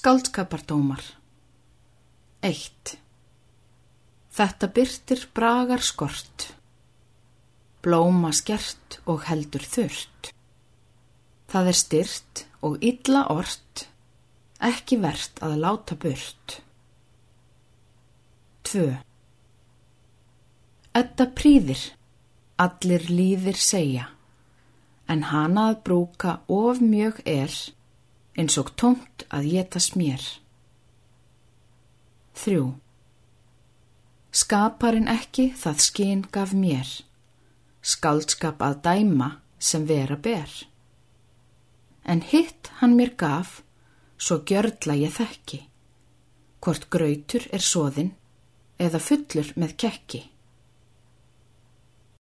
Skaldskapardómar 1. Þetta byrtir bragar skort, blóma skert og heldur þurrt. Það er styrt og illa ort, ekki verðt að láta burt. 2. Edda príðir, allir líðir segja, en hana að brúka of mjög er, eins og tómt að geta smér. 3. Skaparinn ekki það skinn gaf mér, skaldskap að dæma sem vera ber. En hitt hann mér gaf, svo gjörla ég þekki, hvort grautur er svoðinn eða fullur með kekki.